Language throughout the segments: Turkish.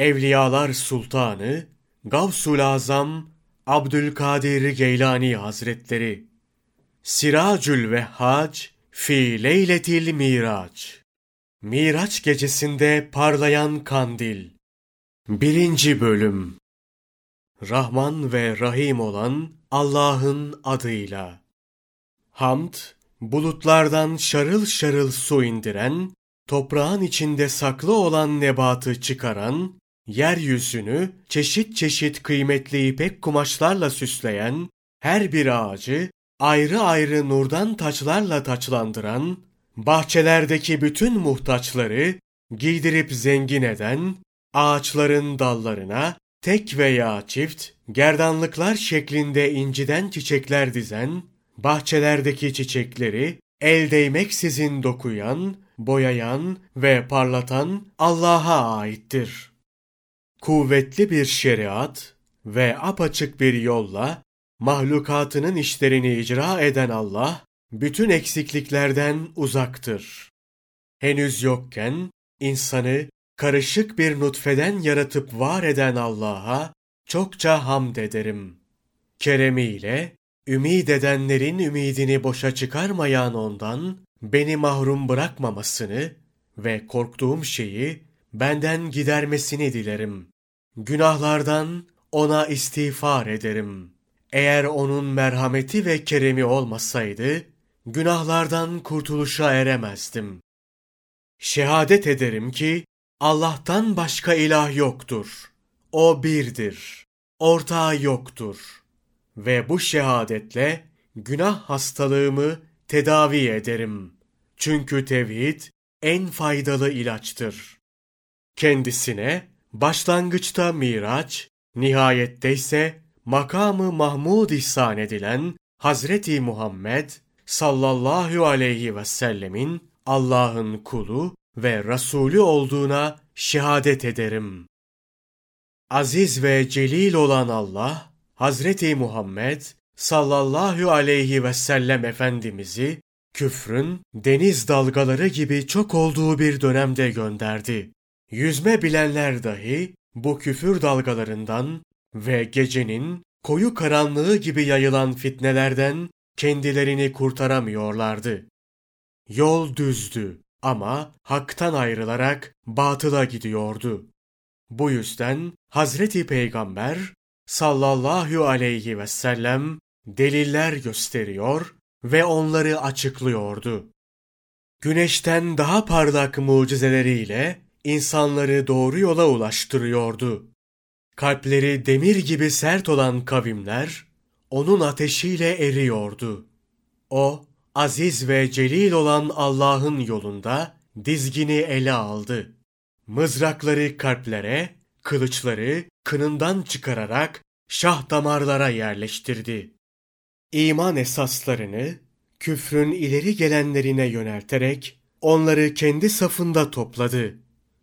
Evliyalar Sultanı Gavsul Azam Abdülkadir Geylani Hazretleri Siracül Vehhac Fi Leyletil Miraç Miraç gecesinde parlayan kandil. Birinci bölüm. Rahman ve Rahim olan Allah'ın adıyla. Hamd, bulutlardan şarıl şarıl su indiren, toprağın içinde saklı olan nebatı çıkaran, yeryüzünü çeşit çeşit kıymetli ipek kumaşlarla süsleyen, her bir ağacı ayrı ayrı nurdan taçlarla taçlandıran, bahçelerdeki bütün muhtaçları giydirip zengin eden, ağaçların dallarına tek veya çift gerdanlıklar şeklinde inciden çiçekler dizen, bahçelerdeki çiçekleri el değmeksizin dokuyan, boyayan ve parlatan Allah'a aittir. Kuvvetli bir şeriat ve apaçık bir yolla mahlukatının işlerini icra eden Allah, bütün eksikliklerden uzaktır. Henüz yokken insanı karışık bir nutfeden yaratıp var eden Allah'a çokça hamd ederim. Keremiyle ümid edenlerin ümidini boşa çıkarmayan ondan beni mahrum bırakmamasını ve korktuğum şeyi benden gidermesini dilerim. Günahlardan ona istiğfar ederim. Eğer onun merhameti ve keremi olmasaydı, günahlardan kurtuluşa eremezdim. Şehadet ederim ki, Allah'tan başka ilah yoktur. O birdir. Ortağı yoktur. Ve bu şehadetle günah hastalığımı tedavi ederim. Çünkü tevhid en faydalı ilaçtır. Kendisine başlangıçta miraç, nihayette ise makamı Mahmud ihsan edilen Hazreti Muhammed sallallahu aleyhi ve sellemin Allah'ın kulu ve Resulü olduğuna şehadet ederim. Aziz ve celil olan Allah, Hazreti Muhammed sallallahu aleyhi ve sellem Efendimiz'i küfrün deniz dalgaları gibi çok olduğu bir dönemde gönderdi. Yüzme bilenler dahi bu küfür dalgalarından ve gecenin koyu karanlığı gibi yayılan fitnelerden kendilerini kurtaramıyorlardı. Yol düzdü ama haktan ayrılarak batıla gidiyordu. Bu yüzden Hazreti Peygamber sallallahu aleyhi ve sellem deliller gösteriyor ve onları açıklıyordu. Güneşten daha parlak mucizeleriyle insanları doğru yola ulaştırıyordu. Kalpleri demir gibi sert olan kavimler onun ateşiyle eriyordu. O aziz ve celil olan Allah'ın yolunda dizgini ele aldı. Mızrakları kalplere, kılıçları kınından çıkararak şah damarlara yerleştirdi. İman esaslarını küfrün ileri gelenlerine yönelterek onları kendi safında topladı.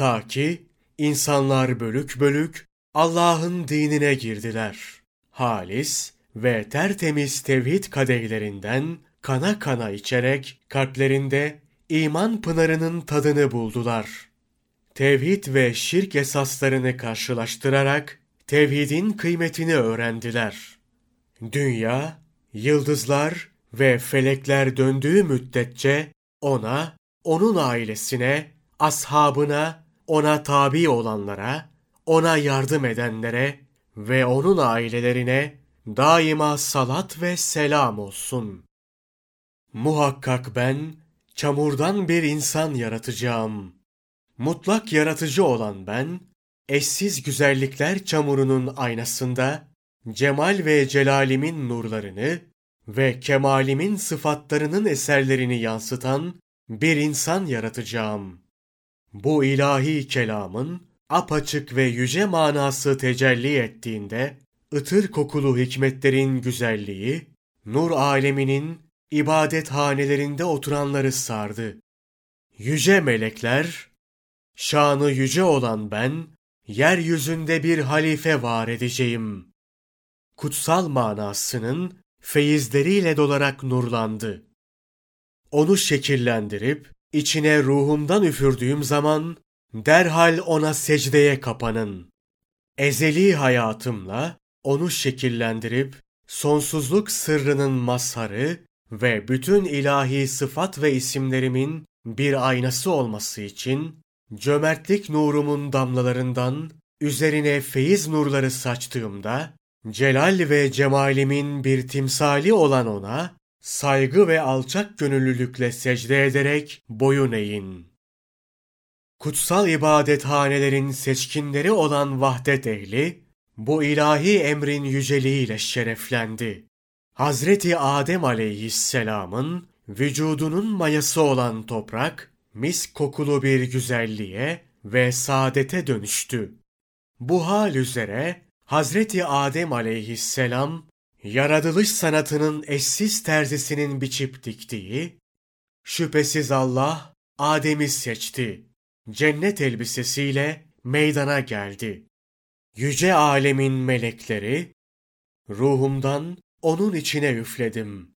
Ta ki insanlar bölük bölük Allah'ın dinine girdiler. Halis ve tertemiz tevhid kadehlerinden kana kana içerek kalplerinde iman pınarının tadını buldular. Tevhid ve şirk esaslarını karşılaştırarak tevhidin kıymetini öğrendiler. Dünya, yıldızlar ve felekler döndüğü müddetçe ona, onun ailesine, ashabına, ona tabi olanlara, ona yardım edenlere ve onun ailelerine daima salat ve selam olsun. Muhakkak ben çamurdan bir insan yaratacağım. Mutlak yaratıcı olan ben, eşsiz güzellikler çamurunun aynasında cemal ve celalimin nurlarını ve kemalimin sıfatlarının eserlerini yansıtan bir insan yaratacağım. Bu ilahi kelamın apaçık ve yüce manası tecelli ettiğinde, ıtır kokulu hikmetlerin güzelliği, nur aleminin ibadet hanelerinde oturanları sardı. Yüce melekler, şanı yüce olan ben, yeryüzünde bir halife var edeceğim. Kutsal manasının feyizleriyle dolarak nurlandı. Onu şekillendirip, içine ruhumdan üfürdüğüm zaman, derhal ona secdeye kapanın. Ezeli hayatımla onu şekillendirip sonsuzluk sırrının mazharı ve bütün ilahi sıfat ve isimlerimin bir aynası olması için cömertlik nurumun damlalarından üzerine feyiz nurları saçtığımda celal ve cemalimin bir timsali olan ona saygı ve alçak gönüllülükle secde ederek boyun eğin. Kutsal ibadethanelerin seçkinleri olan vahdet ehli, bu ilahi emrin yüceliğiyle şereflendi. Hazreti Adem aleyhisselamın vücudunun mayası olan toprak, mis kokulu bir güzelliğe ve saadete dönüştü. Bu hal üzere Hazreti Adem aleyhisselam, yaratılış sanatının eşsiz terzisinin biçip diktiği, şüphesiz Allah Adem'i seçti. Cennet elbisesiyle meydana geldi. Yüce alemin melekleri, ruhumdan onun içine üfledim.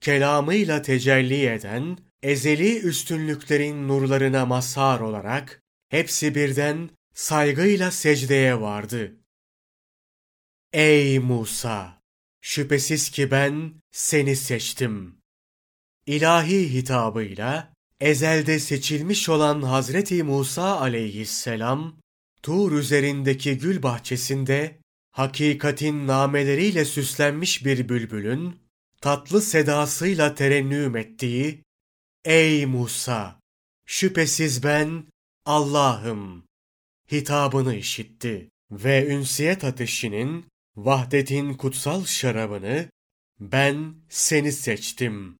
Kelamıyla tecelli eden, ezeli üstünlüklerin nurlarına mazhar olarak, hepsi birden saygıyla secdeye vardı. Ey Musa! Şüphesiz ki ben seni seçtim. İlahi hitabıyla ezelde seçilmiş olan Hazreti Musa aleyhisselam, Tur üzerindeki gül bahçesinde hakikatin nameleriyle süslenmiş bir bülbülün tatlı sedasıyla terennüm ettiği Ey Musa! Şüphesiz ben Allah'ım hitabını işitti ve ünsiyet ateşinin vahdetin kutsal şarabını ben seni seçtim.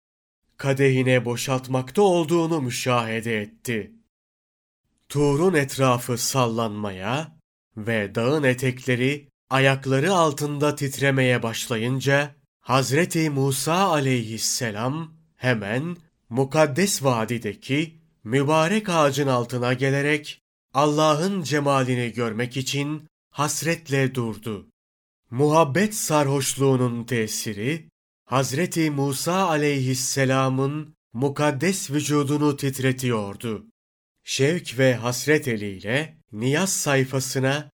Kadehine boşaltmakta olduğunu müşahede etti. Tuğrun etrafı sallanmaya ve dağın etekleri ayakları altında titremeye başlayınca Hazreti Musa aleyhisselam hemen mukaddes vadideki mübarek ağacın altına gelerek Allah'ın cemalini görmek için hasretle durdu. Muhabbet sarhoşluğunun tesiri Hazreti Musa aleyhisselamın mukaddes vücudunu titretiyordu. Şevk ve hasret eliyle niyaz sayfasına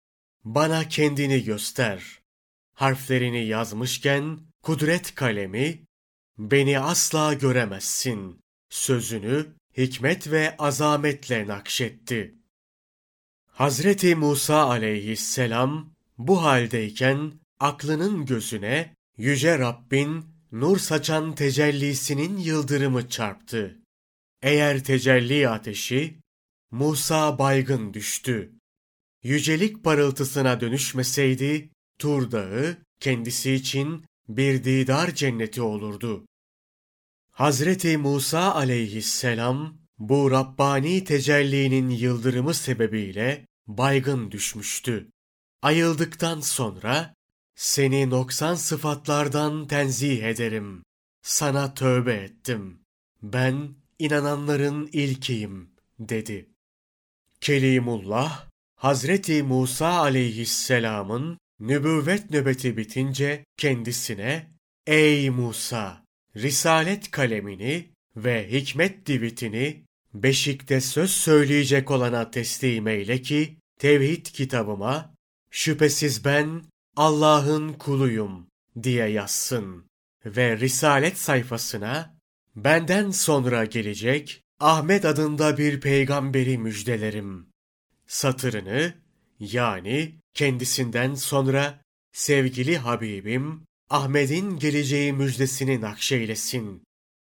bana kendini göster. Harflerini yazmışken kudret kalemi beni asla göremezsin sözünü hikmet ve azametle nakşetti. Hazreti Musa aleyhisselam bu haldeyken aklının gözüne yüce Rabbin nur saçan tecellisinin yıldırımı çarptı. Eğer tecelli ateşi Musa baygın düştü. Yücelik parıltısına dönüşmeseydi Tur Dağı kendisi için bir didar cenneti olurdu. Hazreti Musa aleyhisselam bu Rabbani tecellinin yıldırımı sebebiyle baygın düşmüştü. Ayıldıktan sonra seni noksan sıfatlardan tenzih ederim. Sana tövbe ettim. Ben inananların ilkiyim dedi. Kelimullah Hazreti Musa aleyhisselamın nübüvvet nöbeti bitince kendisine Ey Musa! Risalet kalemini ve hikmet divitini beşikte söz söyleyecek olana teslim eyle ki tevhid kitabıma şüphesiz ben Allah'ın kuluyum diye yazsın ve risalet sayfasına benden sonra gelecek Ahmet adında bir peygamberi müjdelerim. Satırını yani kendisinden sonra sevgili Habibim Ahmet'in geleceği müjdesini nakşeylesin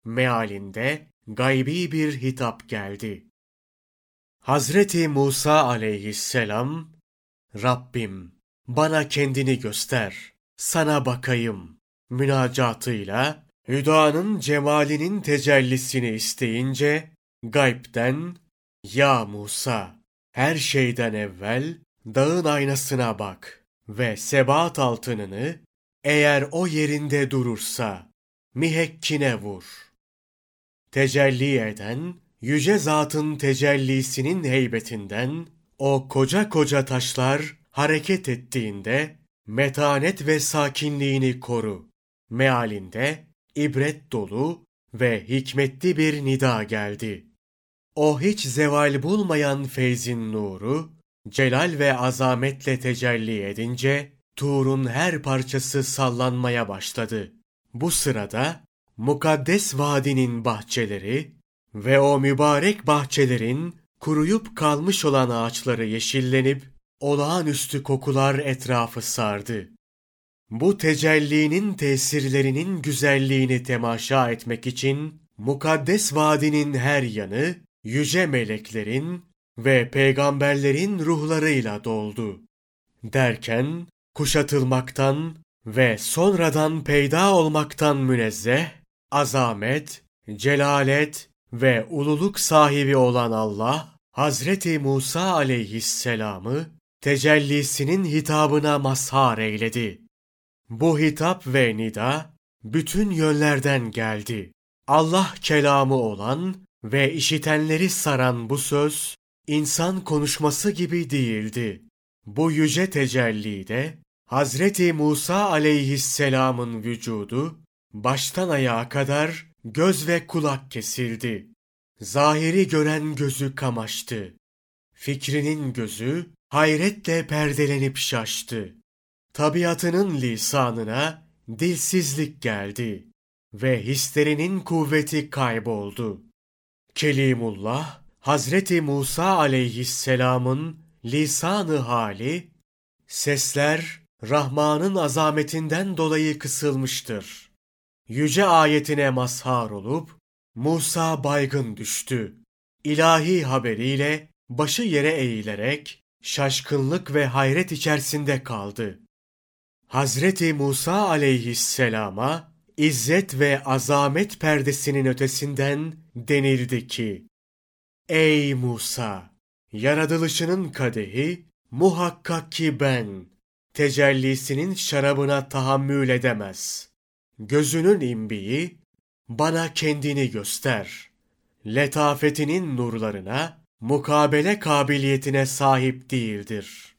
mealinde gaybi bir hitap geldi. Hazreti Musa aleyhisselam, Rabbim bana kendini göster, sana bakayım. Münacatıyla Hüda'nın cemalinin tecellisini isteyince gaybden Ya Musa her şeyden evvel dağın aynasına bak ve sebat altınını eğer o yerinde durursa mihekkine vur. Tecelli eden, yüce zatın tecellisinin heybetinden, o koca koca taşlar hareket ettiğinde, metanet ve sakinliğini koru. Mealinde ibret dolu ve hikmetli bir nida geldi. O hiç zeval bulmayan feyzin nuru, celal ve azametle tecelli edince, Tur'un her parçası sallanmaya başladı. Bu sırada mukaddes vadinin bahçeleri ve o mübarek bahçelerin kuruyup kalmış olan ağaçları yeşillenip olağanüstü kokular etrafı sardı. Bu tecellinin tesirlerinin güzelliğini temaşa etmek için mukaddes vadinin her yanı yüce meleklerin ve peygamberlerin ruhlarıyla doldu. Derken kuşatılmaktan ve sonradan peyda olmaktan münezzeh, azamet, celalet ve ululuk sahibi olan Allah, Hazreti Musa aleyhisselamı tecellisinin hitabına mazhar eyledi. Bu hitap ve nida bütün yönlerden geldi. Allah kelamı olan ve işitenleri saran bu söz, insan konuşması gibi değildi. Bu yüce tecellide Hazreti Musa aleyhisselamın vücudu baştan ayağa kadar göz ve kulak kesildi. Zahiri gören gözü kamaştı. Fikrinin gözü hayretle perdelenip şaştı. Tabiatının lisanına dilsizlik geldi ve hislerinin kuvveti kayboldu. Kelimullah, Hazreti Musa aleyhisselamın lisanı hali, sesler Rahman'ın azametinden dolayı kısılmıştır. Yüce ayetine mazhar olup, Musa baygın düştü. İlahi haberiyle başı yere eğilerek şaşkınlık ve hayret içerisinde kaldı. Hazreti Musa aleyhisselama izzet ve azamet perdesinin ötesinden denildi ki, Ey Musa! Yaratılışının kadehi muhakkak ki ben, tecellisinin şarabına tahammül edemez. Gözünün imbiği, bana kendini göster. Letafetinin nurlarına, mukabele kabiliyetine sahip değildir.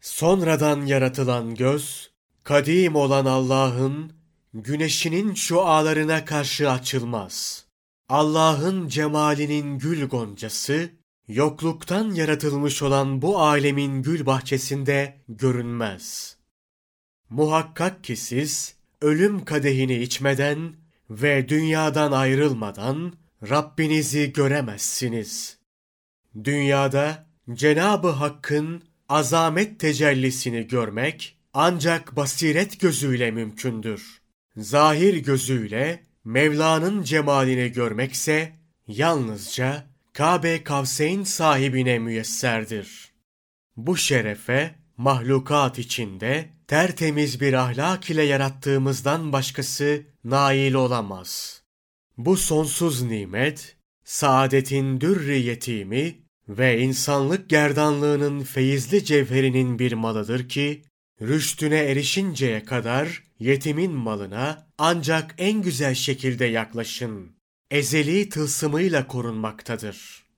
Sonradan yaratılan göz, kadim olan Allah'ın, güneşinin şualarına karşı açılmaz. Allah'ın cemalinin gül goncası, yokluktan yaratılmış olan bu alemin gül bahçesinde görünmez. Muhakkak ki siz, ölüm kadehini içmeden ve dünyadan ayrılmadan Rabbinizi göremezsiniz. Dünyada Cenabı Hakk'ın azamet tecellisini görmek ancak basiret gözüyle mümkündür. Zahir gözüyle Mevla'nın cemalini görmekse yalnızca Kabe Kavseyn sahibine müyesserdir. Bu şerefe mahlukat içinde tertemiz bir ahlak ile yarattığımızdan başkası nail olamaz. Bu sonsuz nimet, saadetin dürri yetimi ve insanlık gerdanlığının feyizli cevherinin bir malıdır ki, rüştüne erişinceye kadar yetimin malına ancak en güzel şekilde yaklaşın. Ezeli tılsımıyla korunmaktadır.